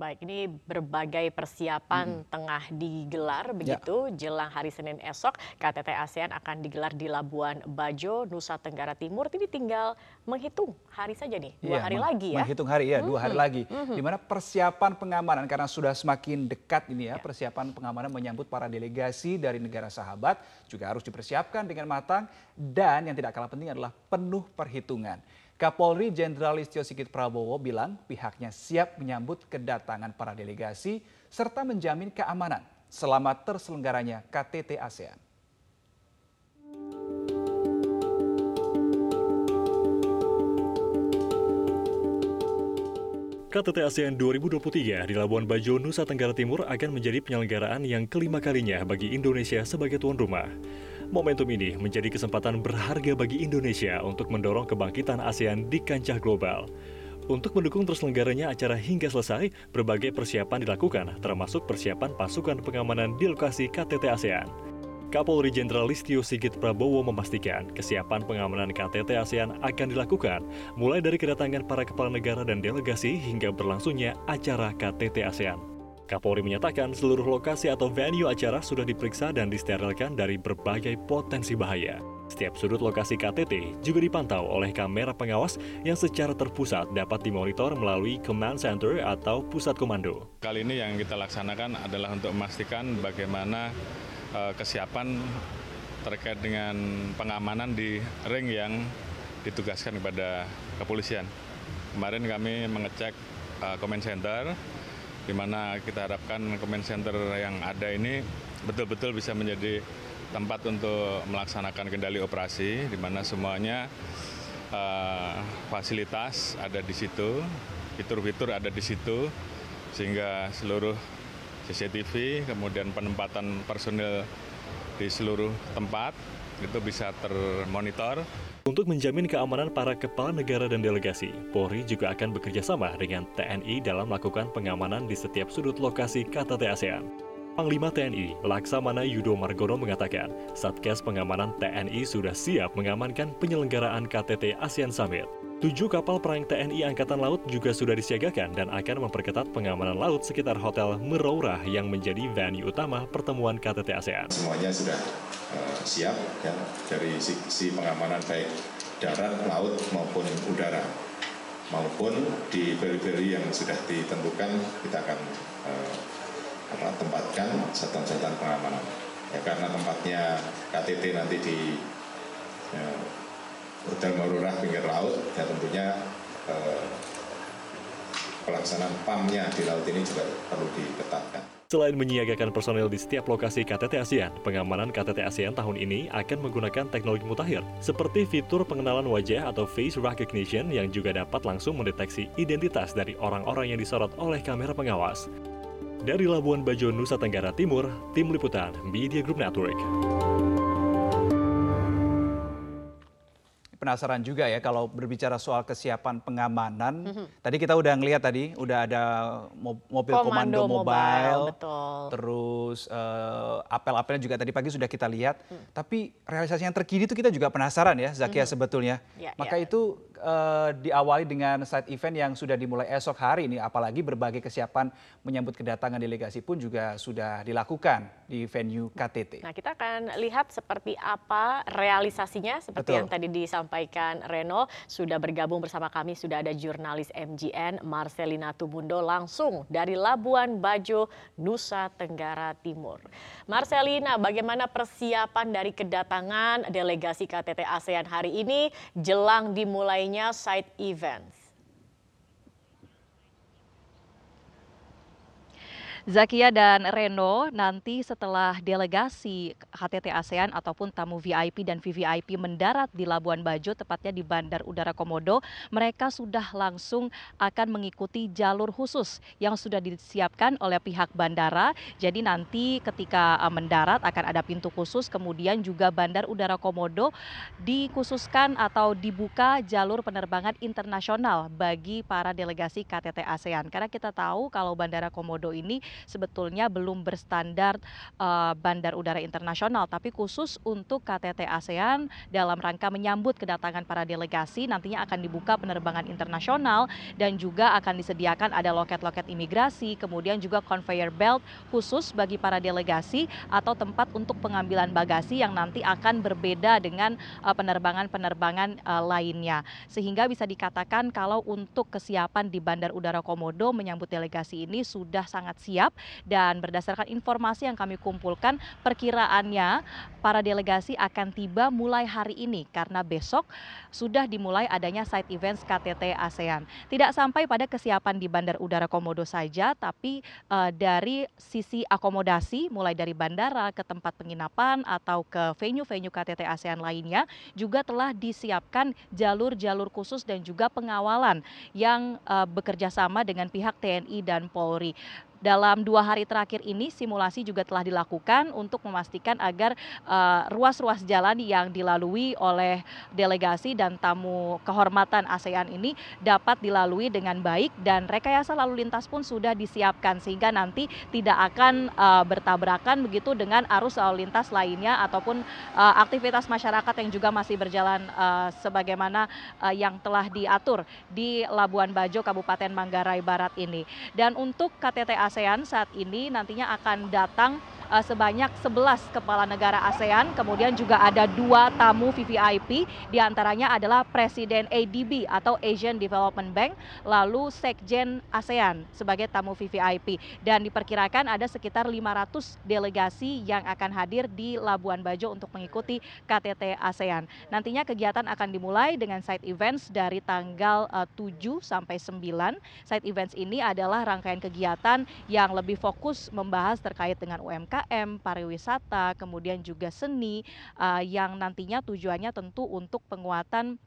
Baik, ini berbagai persiapan hmm. tengah digelar ya. begitu ya. jelang hari Senin esok KTT ASEAN akan digelar di Labuan Bajo, Nusa Tenggara Timur. Ini tinggal menghitung hari saja nih, dua ya, hari lagi ya. Menghitung hari ya, dua hari hmm. lagi. Hmm. Di mana persiapan pengamanan karena sudah semakin dekat ini ya, ya, persiapan pengamanan menyambut para delegasi dari negara sahabat juga harus dipersiapkan dengan matang dan yang tidak kalah penting adalah penuh perhitungan. Kapolri Jenderal Listio Sigit Prabowo bilang pihaknya siap menyambut kedatangan para delegasi serta menjamin keamanan selama terselenggaranya KTT ASEAN. KTT ASEAN 2023 di Labuan Bajo, Nusa Tenggara Timur akan menjadi penyelenggaraan yang kelima kalinya bagi Indonesia sebagai tuan rumah. Momentum ini menjadi kesempatan berharga bagi Indonesia untuk mendorong kebangkitan ASEAN di kancah global. Untuk mendukung terselenggaranya acara hingga selesai, berbagai persiapan dilakukan, termasuk persiapan pasukan pengamanan di lokasi KTT ASEAN. Kapolri Jenderal Listio Sigit Prabowo memastikan kesiapan pengamanan KTT ASEAN akan dilakukan, mulai dari kedatangan para kepala negara dan delegasi hingga berlangsungnya acara KTT ASEAN. Kapolri menyatakan seluruh lokasi atau venue acara sudah diperiksa dan disterilkan dari berbagai potensi bahaya. Setiap sudut lokasi KTT juga dipantau oleh kamera pengawas yang secara terpusat dapat dimonitor melalui Command Center atau pusat komando. Kali ini yang kita laksanakan adalah untuk memastikan bagaimana uh, kesiapan terkait dengan pengamanan di ring yang ditugaskan kepada kepolisian. Kemarin kami mengecek uh, Command Center di mana kita harapkan comment center yang ada ini betul-betul bisa menjadi tempat untuk melaksanakan kendali operasi di mana semuanya uh, fasilitas ada di situ, fitur-fitur ada di situ sehingga seluruh CCTV kemudian penempatan personil di seluruh tempat itu bisa termonitor. Untuk menjamin keamanan para kepala negara dan delegasi, Polri juga akan bekerja sama dengan TNI dalam melakukan pengamanan di setiap sudut lokasi KTT ASEAN. Panglima TNI Laksamana Yudo Margono mengatakan, Satgas Pengamanan TNI sudah siap mengamankan penyelenggaraan KTT ASEAN Summit. Tujuh kapal perang TNI Angkatan Laut juga sudah disiagakan dan akan memperketat pengamanan laut sekitar Hotel Meraulah yang menjadi venue utama pertemuan KTT ASEAN. Semuanya sudah uh, siap ya, dari sisi pengamanan baik darat, laut maupun udara maupun di peri-peri yang sudah ditentukan kita akan uh, tempatkan satuan-satuan pengamanan. Ya, karena tempatnya KTT nanti di uh, Hotel Marurah pinggir laut dan tentunya eh, pelaksanaan PAM-nya di laut ini juga perlu diketatkan. Selain menyiagakan personel di setiap lokasi KTT ASEAN, pengamanan KTT ASEAN tahun ini akan menggunakan teknologi mutakhir, seperti fitur pengenalan wajah atau face recognition yang juga dapat langsung mendeteksi identitas dari orang-orang yang disorot oleh kamera pengawas. Dari Labuan Bajo, Nusa Tenggara Timur, Tim Liputan, Media Group Network. Penasaran juga ya kalau berbicara soal kesiapan pengamanan. Mm -hmm. Tadi kita udah ngelihat tadi udah ada mobil komando, komando mobile, betul. terus uh, apel-apelnya juga tadi pagi sudah kita lihat. Mm. Tapi realisasi yang terkini itu kita juga penasaran ya Zakia mm -hmm. sebetulnya. Yeah, Maka yeah. itu uh, diawali dengan side event yang sudah dimulai esok hari ini, apalagi berbagai kesiapan menyambut kedatangan delegasi pun juga sudah dilakukan di venue KTT. Nah, kita akan lihat seperti apa realisasinya, seperti Betul. yang tadi disampaikan Reno, sudah bergabung bersama kami, sudah ada jurnalis MGN Marcelina Tumundo langsung dari Labuan Bajo, Nusa Tenggara Timur. Marcelina, bagaimana persiapan dari kedatangan delegasi KTT ASEAN hari ini jelang dimulainya side events? Zakia dan Reno nanti setelah delegasi KTT ASEAN ataupun tamu VIP dan VVIP mendarat di Labuan Bajo tepatnya di Bandar Udara Komodo, mereka sudah langsung akan mengikuti jalur khusus yang sudah disiapkan oleh pihak bandara. Jadi nanti ketika uh, mendarat akan ada pintu khusus, kemudian juga Bandar Udara Komodo dikhususkan atau dibuka jalur penerbangan internasional bagi para delegasi KTT ASEAN. Karena kita tahu kalau Bandara Komodo ini sebetulnya belum berstandar uh, bandar udara internasional, tapi khusus untuk KTT ASEAN dalam rangka menyambut kedatangan para delegasi nantinya akan dibuka penerbangan internasional dan juga akan disediakan ada loket-loket imigrasi, kemudian juga conveyor belt khusus bagi para delegasi atau tempat untuk pengambilan bagasi yang nanti akan berbeda dengan uh, penerbangan-penerbangan uh, lainnya. Sehingga bisa dikatakan kalau untuk kesiapan di Bandar Udara Komodo menyambut delegasi ini sudah sangat siap dan berdasarkan informasi yang kami kumpulkan perkiraannya para delegasi akan tiba mulai hari ini karena besok sudah dimulai adanya side events KTT ASEAN. Tidak sampai pada kesiapan di Bandar Udara Komodo saja tapi uh, dari sisi akomodasi mulai dari bandara ke tempat penginapan atau ke venue-venue KTT ASEAN lainnya juga telah disiapkan jalur-jalur khusus dan juga pengawalan yang uh, bekerja sama dengan pihak TNI dan Polri. Dalam dua hari terakhir ini simulasi juga telah dilakukan untuk memastikan agar eh, ruas-ruas uh, jalan yang dilalui oleh delegasi dan tamu kehormatan ASEAN ini dapat dilalui dengan baik dan rekayasa lalu lintas pun sudah disiapkan sehingga nanti tidak akan uh, bertabrakan begitu dengan arus lalu lintas lainnya ataupun uh, aktivitas masyarakat yang juga masih berjalan uh, sebagaimana uh, yang telah diatur di Labuan Bajo Kabupaten Manggarai Barat ini. Dan untuk KTT saat ini nantinya akan datang sebanyak 11 kepala negara ASEAN, kemudian juga ada dua tamu VVIP, di antaranya adalah Presiden ADB atau Asian Development Bank, lalu Sekjen ASEAN sebagai tamu VVIP. Dan diperkirakan ada sekitar 500 delegasi yang akan hadir di Labuan Bajo untuk mengikuti KTT ASEAN. Nantinya kegiatan akan dimulai dengan side events dari tanggal uh, 7 sampai 9. Side events ini adalah rangkaian kegiatan yang lebih fokus membahas terkait dengan UMKM, pariwisata, kemudian juga seni uh, yang nantinya tujuannya tentu untuk penguatan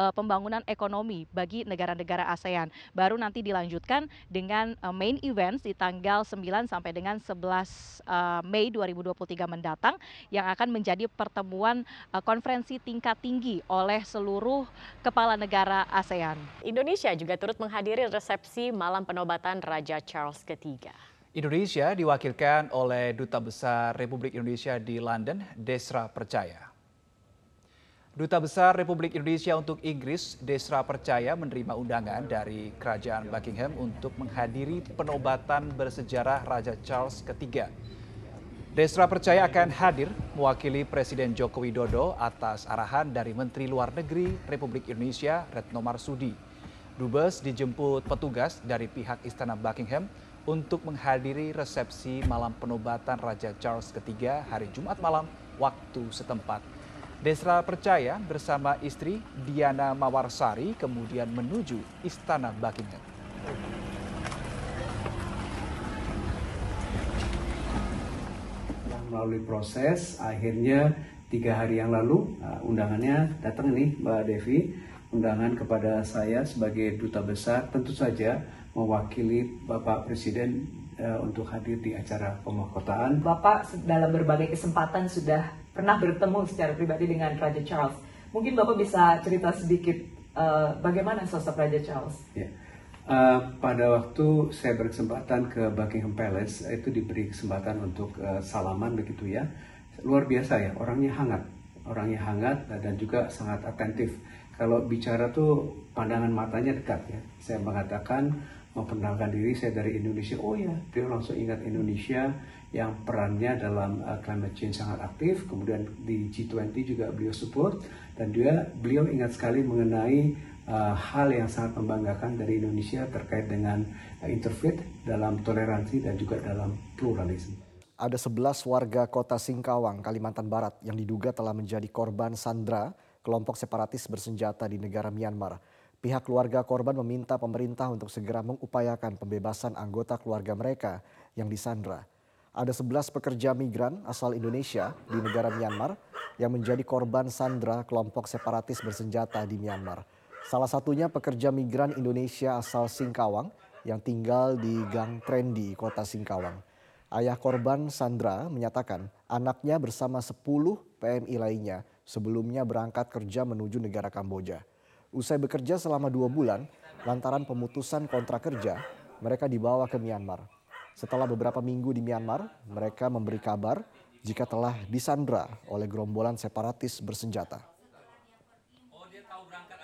uh, pembangunan ekonomi bagi negara-negara ASEAN. Baru nanti dilanjutkan dengan uh, main events di tanggal 9 sampai dengan 11 uh, Mei 2023 mendatang yang akan menjadi pertemuan konferensi tingkat tinggi oleh seluruh kepala negara ASEAN. Indonesia juga turut menghadiri resepsi malam penobatan Raja Charles III. Indonesia diwakilkan oleh Duta Besar Republik Indonesia di London, Desra Percaya. Duta Besar Republik Indonesia untuk Inggris, Desra Percaya menerima undangan dari Kerajaan Buckingham untuk menghadiri penobatan bersejarah Raja Charles III. Desra Percaya akan hadir mewakili Presiden Joko Widodo atas arahan dari Menteri Luar Negeri Republik Indonesia Retno Marsudi. Dubes dijemput petugas dari pihak Istana Buckingham untuk menghadiri resepsi malam penobatan Raja Charles III hari Jumat malam waktu setempat. Desra percaya bersama istri Diana Mawarsari kemudian menuju Istana Buckingham. Melalui proses, akhirnya tiga hari yang lalu uh, undangannya datang nih Mbak Devi, undangan kepada saya sebagai duta besar tentu saja mewakili Bapak Presiden uh, untuk hadir di acara pemahkotaan. Bapak dalam berbagai kesempatan sudah pernah bertemu secara pribadi dengan Raja Charles. Mungkin Bapak bisa cerita sedikit uh, bagaimana sosok Raja Charles? Ya. Uh, pada waktu saya berkesempatan ke Buckingham Palace itu diberi kesempatan untuk uh, salaman begitu ya luar biasa ya orangnya hangat orangnya hangat dan juga sangat atentif kalau bicara tuh pandangan matanya dekat ya saya mengatakan memperkenalkan diri saya dari Indonesia. Oh ya, dia langsung ingat Indonesia yang perannya dalam uh, climate change sangat aktif. Kemudian di G20 juga beliau support dan juga beliau ingat sekali mengenai uh, hal yang sangat membanggakan dari Indonesia terkait dengan uh, interfaith dalam toleransi dan juga dalam pluralisme. Ada 11 warga kota Singkawang, Kalimantan Barat yang diduga telah menjadi korban sandra kelompok separatis bersenjata di negara Myanmar. Pihak keluarga korban meminta pemerintah untuk segera mengupayakan pembebasan anggota keluarga mereka yang disandra. Ada 11 pekerja migran asal Indonesia di negara Myanmar yang menjadi korban sandra kelompok separatis bersenjata di Myanmar. Salah satunya pekerja migran Indonesia asal Singkawang yang tinggal di Gang Trendi, kota Singkawang. Ayah korban Sandra menyatakan anaknya bersama 10 PMI lainnya sebelumnya berangkat kerja menuju negara Kamboja. Usai bekerja selama dua bulan, lantaran pemutusan kontrak kerja, mereka dibawa ke Myanmar. Setelah beberapa minggu di Myanmar, mereka memberi kabar jika telah disandra oleh gerombolan separatis bersenjata.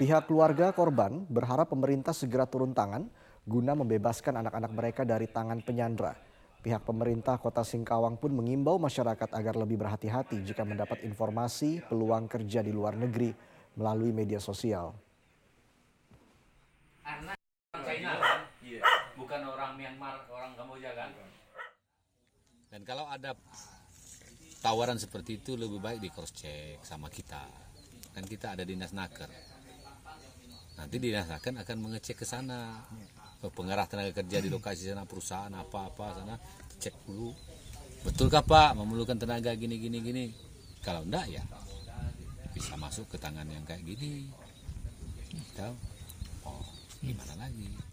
Pihak keluarga korban berharap pemerintah segera turun tangan guna membebaskan anak-anak mereka dari tangan penyandra. Pihak pemerintah Kota Singkawang pun mengimbau masyarakat agar lebih berhati-hati jika mendapat informasi peluang kerja di luar negeri melalui media sosial. Karena China kan, iya. bukan orang Myanmar, orang Kamboja kan. Dan kalau ada tawaran seperti itu lebih baik di cross check sama kita. Kan kita ada dinas naker. Nanti dinas naker akan mengecek ke sana. Pengarah tenaga kerja di lokasi sana perusahaan apa-apa sana cek dulu. Betulkah Pak memerlukan tenaga gini gini gini? Kalau enggak ya bisa masuk ke tangan yang kayak gini. Tahu? Oh, gimana lagi?